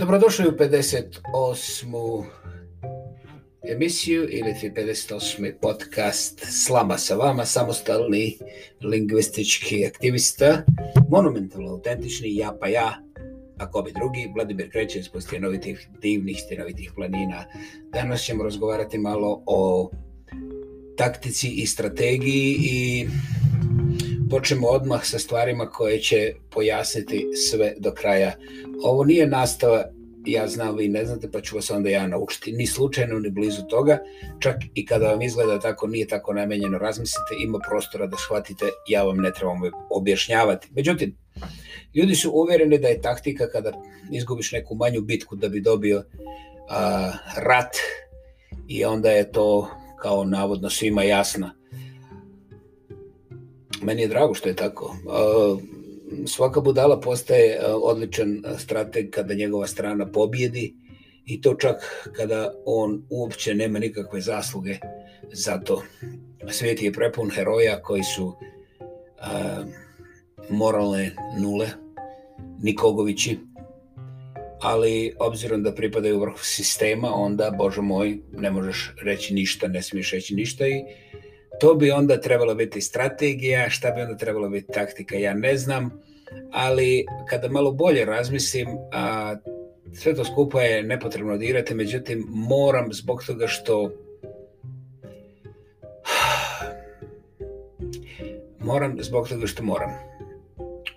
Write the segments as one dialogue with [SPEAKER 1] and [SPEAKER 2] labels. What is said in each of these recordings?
[SPEAKER 1] Dobrodošli u 58. emisiju ili 58. podcast Slama sa vama, samostalni lingvistički aktivista, monumentalno autentični, ja pa ja, a ko bi drugi, Vladimir Krećević, iz stjenovitih divnih stjenovitih planina. Danas ćemo razgovarati malo o taktici i strategiji i počnemo odmah sa stvarima koje će pojasniti sve do kraja. Ovo nije nastava, ja znam, vi ne znate, pa ću vas onda ja naučiti. Ni slučajno, ni blizu toga. Čak i kada vam izgleda tako, nije tako namenjeno, razmislite, ima prostora da shvatite, ja vam ne trebam objašnjavati. Međutim, ljudi su uvjereni da je taktika kada izgubiš neku manju bitku da bi dobio rat i onda je to kao navodno svima jasno meni je drago što je tako. Svaka budala postaje odličan strateg kada njegova strana pobjedi i to čak kada on uopće nema nikakve zasluge za to. Svijet je prepun heroja koji su moralne nule, Nikogovići, ali obzirom da pripadaju vrhu sistema, onda, bože moj, ne možeš reći ništa, ne smiješ reći ništa i to bi onda trebalo biti strategija, šta bi onda trebalo biti taktika, ja ne znam, ali kada malo bolje razmislim, a, sve to skupa je nepotrebno dirati, međutim moram zbog toga što moram zbog toga što moram.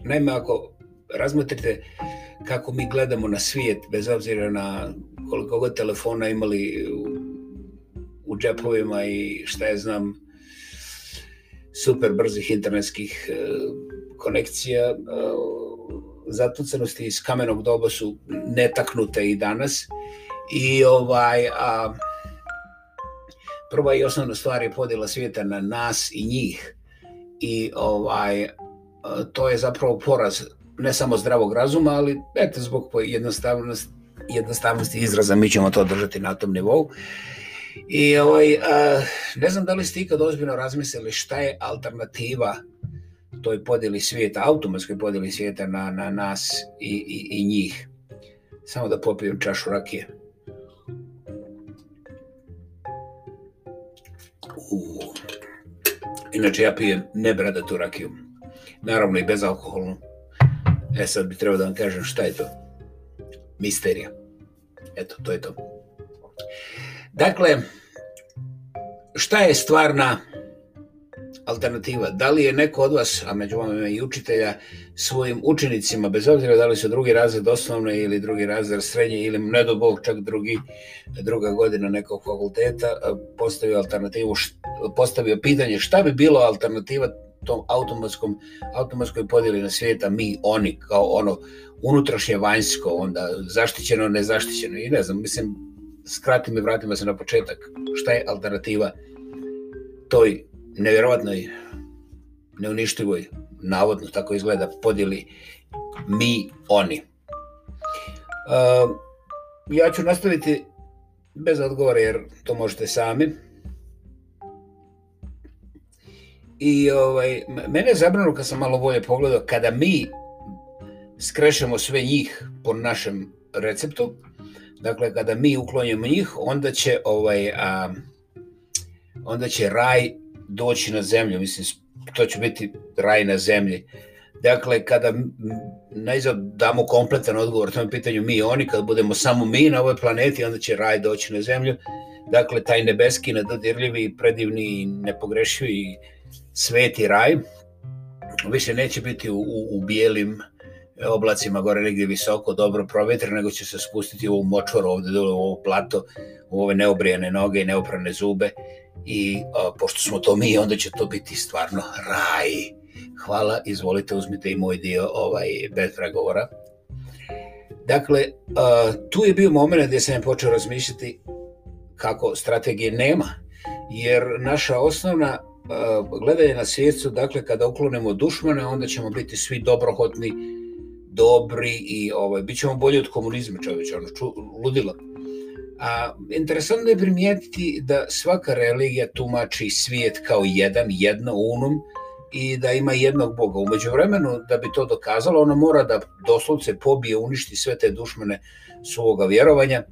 [SPEAKER 1] Naime, ako razmotrite kako mi gledamo na svijet, bez obzira na koliko god telefona imali u, džepovima i šta znam, super brzih internetskih e, konekcija. E, zatucanosti iz kamenog doba su netaknute i danas. I ovaj, a, prva i osnovna stvar je podjela svijeta na nas i njih. I ovaj, to je zapravo poraz ne samo zdravog razuma, ali eto zbog jednostavnosti, jednostavnosti izraza mi ćemo to držati na tom nivou. I ovaj, ne znam da li ste ikad ozbiljno razmislili šta je alternativa toj podjeli svijeta, automatskoj podjeli svijeta na, na nas i, i, i njih. Samo da popijem čašu rakije. Uh. Inače ja pijem nebradatu rakiju. Naravno i bezalkoholnu. E sad bi trebao da vam kažem šta je to. Misterija. Eto, to je to. Dakle, šta je stvarna alternativa? Da li je neko od vas, a među vama i učitelja, svojim učenicima, bez obzira da li su drugi razred osnovne ili drugi razred srednje ili ne do Bog čak drugi, druga godina nekog fakulteta, postavio alternativu, postavio pitanje šta bi bilo alternativa tom automatskom, automatskoj podjeli na svijeta mi, oni, kao ono unutrašnje vanjsko, onda zaštićeno, nezaštićeno i ne znam, mislim, skratim i vratimo se na početak. Šta je alternativa toj nevjerojatnoj, neuništivoj, navodno tako izgleda, podjeli mi, oni. Uh, ja ću nastaviti bez odgovora jer to možete sami. I ovaj, mene je zabrano kad sam malo bolje pogledao, kada mi skrešemo sve njih po našem receptu, Dakle, kada mi uklonimo njih, onda će, ovaj, a, onda će raj doći na zemlju. Mislim, to će biti raj na zemlji. Dakle, kada najzad damo kompletan odgovor tom pitanju mi i oni, kad budemo samo mi na ovoj planeti, onda će raj doći na zemlju. Dakle, taj nebeski, nedodirljivi, predivni, nepogrešivi sveti raj više neće biti u, u, u bijelim oblacima gore negdje visoko, dobro provjetre, nego će se spustiti u ovu močvaru ovdje dole, u ovo plato, u ove neobrijene noge i neoprane zube i a, pošto smo to mi, onda će to biti stvarno raj. Hvala, izvolite, uzmite i moj dio ovaj, bez pregovora. Dakle, a, tu je bio moment gdje sam počeo razmišljati kako strategije nema, jer naša osnovna gledanje na svijetu, dakle, kada uklonimo dušmane, onda ćemo biti svi dobrohotni, dobri i ovaj, bit ćemo bolji od komunizma čovječe, ono, ču, ludilo. A, interesantno je primijetiti da svaka religija tumači svijet kao jedan, jedno unum i da ima jednog Boga. Umeđu vremenu, da bi to dokazalo, ono mora da doslovce pobije, uništi sve te dušmane svoga vjerovanja.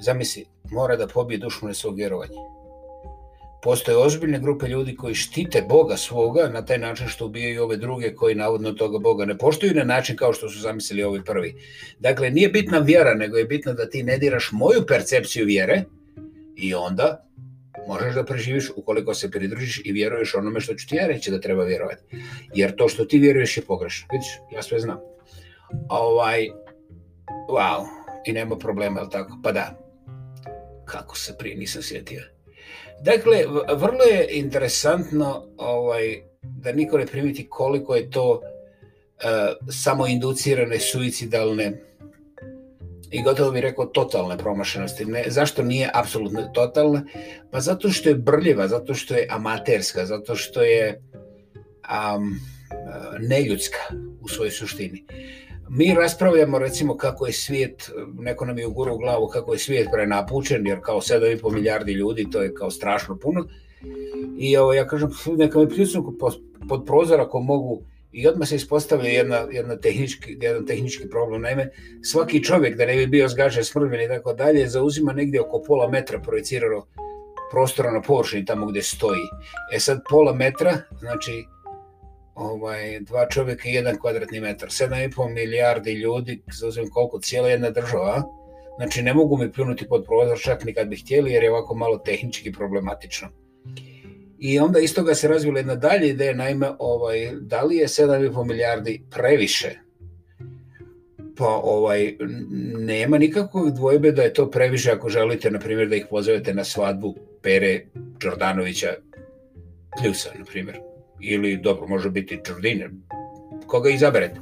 [SPEAKER 1] Zamisli, mora da pobije dušmane svog vjerovanja. Postoje ozbiljne grupe ljudi koji štite Boga svoga na taj način što ubijaju ove druge koji navodno toga Boga ne poštuju na način kao što su zamislili ovi prvi. Dakle, nije bitna vjera, nego je bitno da ti ne diraš moju percepciju vjere i onda možeš da preživiš ukoliko se pridružiš i vjeruješ onome što ću ti ja reći da treba vjerovati. Jer to što ti vjeruješ je pogrešno. Vidiš, ja sve znam. Ovaj, wow, i nema problema, ali tako? Pa da, kako se prije nisam sjetio. Dakle, vrlo je interesantno ovaj, da niko ne primiti koliko je to uh, samoinducirane suicidalne i gotovo bih rekao totalne promašenosti. Ne, zašto nije apsolutno totalna? Pa zato što je brljiva, zato što je amaterska, zato što je um, neljudska u svojoj suštini. Mi raspravljamo recimo kako je svijet, neko nam je uguro u glavu kako je svijet prenapučen, jer kao 7,5 milijardi ljudi, to je kao strašno puno. I ovo, ja kažem, neka mi pljucnu pod prozor ako mogu I odmah se ispostavlja jedna, jedna tehnički, jedan tehnički problem. Naime, svaki čovjek, da ne bi bio zgažen, smrvljen i tako dalje, zauzima negdje oko pola metra projecirano prostora na površini tamo gdje stoji. E sad pola metra, znači ovaj, dva čovjeka i jedan kvadratni metar. 7,5 milijardi ljudi, zauzim koliko, cijela jedna država, znači ne mogu mi pljunuti pod prozor čak ni kad bi htjeli, jer je ovako malo tehnički problematično. I onda iz toga se razvila jedna dalje ideja, naime, ovaj, da li je 7,5 milijardi previše? Pa ovaj, nema nikakvog dvojbe da je to previše ako želite, na primjer, da ih pozovete na svadbu Pere Đordanovića Pljusa, na primjer. Ili, dobro, može biti Đordine, koga izaberete.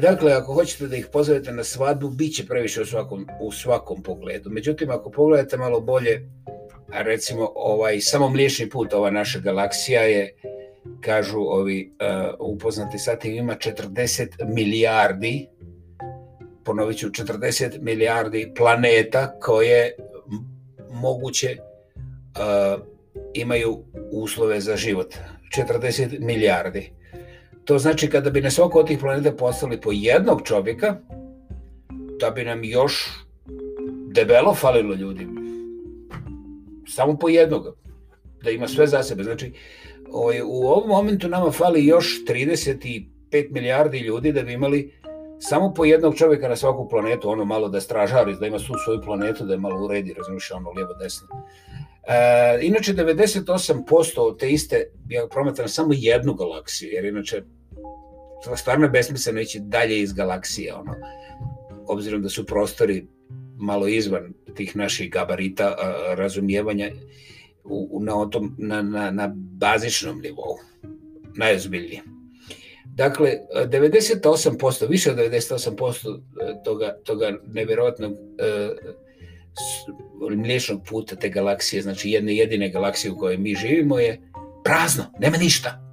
[SPEAKER 1] Dakle, ako hoćete da ih pozovete na svadbu, bit će previše u svakom, u svakom pogledu. Međutim, ako pogledate malo bolje, recimo ovaj samo mliječni put ova naša galaksija je kažu ovi uh, upoznati sa tim ima 40 milijardi ponovit ću 40 milijardi planeta koje moguće uh, imaju uslove za život. 40 milijardi. To znači kada bi na svako od tih planeta postali po jednog čovjeka da bi nam još debelo falilo ljudi. Samo po jednog, da ima sve za sebe. Znači, ovaj, u ovom momentu nama fali još 35 milijardi ljudi da bi imali samo po jednog čovjeka na svaku planetu, ono malo da stražari, da ima svu svoju planetu, da je malo uredi, razumiješ, ono lijevo desno. E, inače, 98% od te iste, ja prometram samo jednu galaksiju, jer inače, stvarno je besmisleno ići dalje iz galaksije, ono, obzirom da su prostori malo izvan tih naših gabarita a, razumijevanja u, na, tom, na, na, na bazičnom nivou, najozbiljnije. Dakle, 98%, više od 98% e, toga, toga nevjerojatnog e, mliječnog puta te galaksije, znači jedne jedine galaksije u kojoj mi živimo je prazno, nema ništa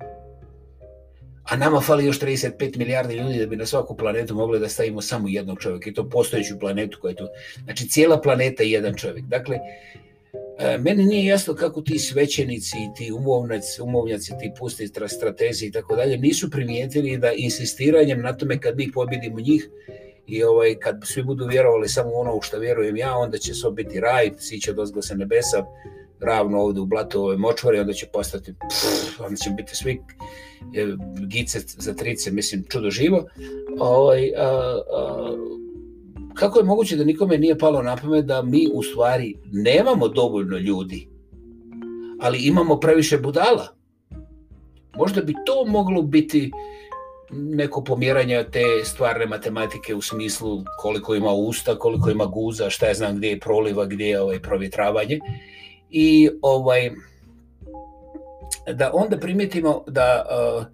[SPEAKER 1] a nama fali još 35 milijardi ljudi da bi na svaku planetu mogli da stavimo samo jednog čovjeka i to postojeću planetu koja je tu. Znači cijela planeta je jedan čovjek. Dakle, e, meni nije jasno kako ti svećenici, ti umovnaci, umovnjaci, ti pusti stratezi i tako dalje nisu primijetili da insistiranjem na tome kad mi pobjedimo njih i ovaj, kad svi budu vjerovali samo ono u što vjerujem ja, onda će sve biti raj, svi će dozgo sa nebesa, ravno ovdje u blatu ove močvari, onda će postati, pff, onda će biti svi gice za trice, mislim, čudo živo. Ovaj, kako je moguće da nikome nije palo na pamet da mi u stvari nemamo dovoljno ljudi, ali imamo previše budala? Možda bi to moglo biti neko pomjeranje te stvarne matematike u smislu koliko ima usta, koliko ima guza, šta je znam gdje je proliva, gdje je ovaj provjetravanje. I ovaj, da onda primijetimo da uh,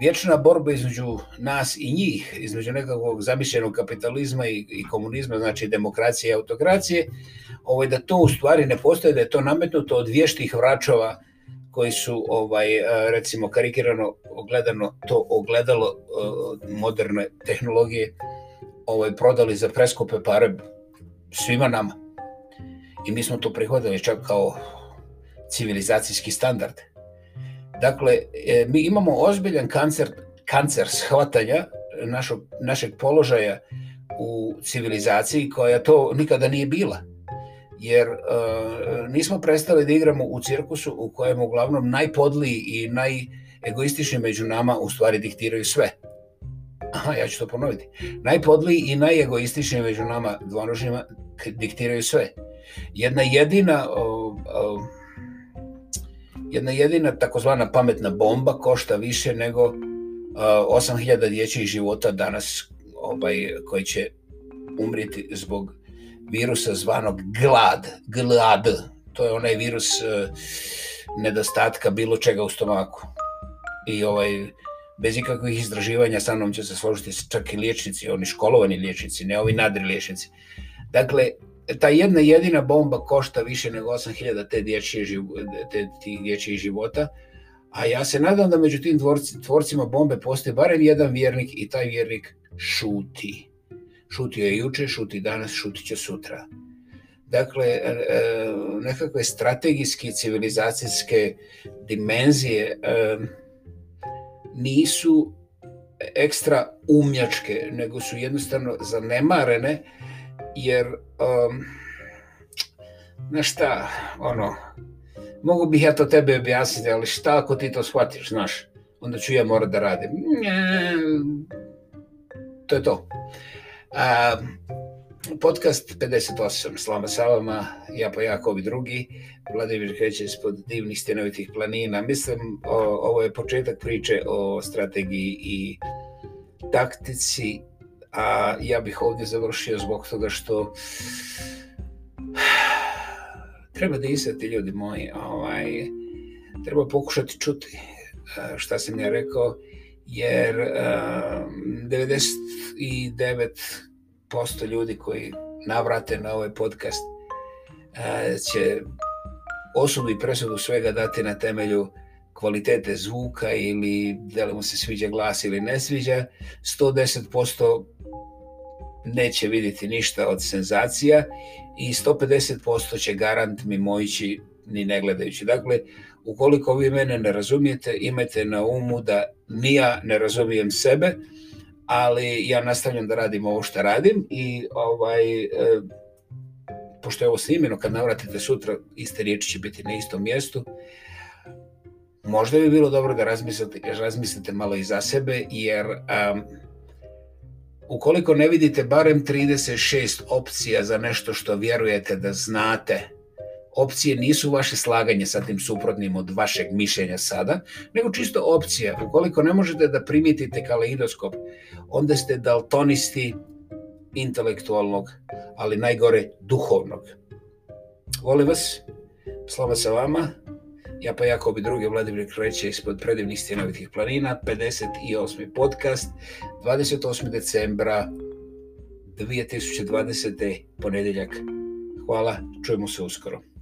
[SPEAKER 1] vječna borba između nas i njih, između nekakvog zamišljenog kapitalizma i, i komunizma, znači demokracije i autokracije, ovaj, da to u stvari ne postoje, da je to nametnuto od vještih vračova koji su ovaj recimo karikirano ogledano to ogledalo uh, moderne tehnologije ovaj prodali za preskupe pare svima nama. I mi smo to prihvatili čak kao civilizacijski standard. Dakle, e, mi imamo ozbiljan kancer, kancer shvatanja našog, našeg položaja u civilizaciji koja to nikada nije bila. Jer uh, nismo prestali da igramo u cirkusu u kojem uglavnom najpodliji i najegoističniji među nama u stvari diktiraju sve. Aha, ja ću to ponoviti. Najpodliji i najegoističniji među nama dvonožnjima diktiraju sve. Jedna jedina uh, uh, jedna jedina takozvana pametna bomba košta više nego uh, 8000 dječjih života danas ovaj, koji će umriti zbog virusa zvanog glad, glad. To je onaj virus uh, nedostatka bilo čega u stomaku. I ovaj, bez ikakvih izdraživanja sa mnom će se složiti čak i liječnici, oni školovani liječnici, ne ovi nadri liječnici. Dakle, ta jedna jedina bomba košta više nego 8000 te dječje te, tih dječjih života, a ja se nadam da među tim tvorci, tvorcima bombe postoji barem jedan vjernik i taj vjernik šuti. Šutio je juče, šuti danas, šutit će sutra. Dakle, e, e, nekakve strategijske civilizacijske dimenzije e, nisu ekstra umnjačke, nego su jednostavno zanemarene, jer znaš šta, ono, mogu bih ja to tebe objasniti, ali šta ako ti to shvatiš, znaš, onda ću ja morat da radim. To je to. A, podcast 58, Slama Savama, ja pa Jakovi drugi, Vladimir kreće ispod divnih stjenovitih planina. Mislim, o, ovo je početak priče o strategiji i taktici a ja bih ovdje završio zbog toga što treba da isati ljudi moji, ovaj, treba pokušati čuti šta sam ja rekao, jer um, 99% ljudi koji navrate na ovaj podcast će osudu i presudu svega dati na temelju kvalitete zvuka ili da li mu se sviđa glas ili ne sviđa, 110% neće vidjeti ništa od senzacija i 150% će garant mimoići ni ne gledajući. Dakle, ukoliko vi mene ne razumijete, imajte na umu da ni ja ne razumijem sebe, ali ja nastavljam da radim ovo što radim i ovaj, e, pošto je ovo snimeno, kad navratite sutra, iste riječi će biti na istom mjestu, možda bi bilo dobro da razmislite, razmislite malo i za sebe, jer um, ukoliko ne vidite barem 36 opcija za nešto što vjerujete da znate, opcije nisu vaše slaganje sa tim suprotnim od vašeg mišljenja sada, nego čisto opcija. Ukoliko ne možete da primitite kaleidoskop, onda ste daltonisti intelektualnog, ali najgore duhovnog. Volim vas, slava sa vama, ja pa Jakob i drugi Vladimir kreće ispod predivnih stjenovitih planina, 58. podcast, 28. decembra 2020. ponedeljak. Hvala, čujemo se uskoro.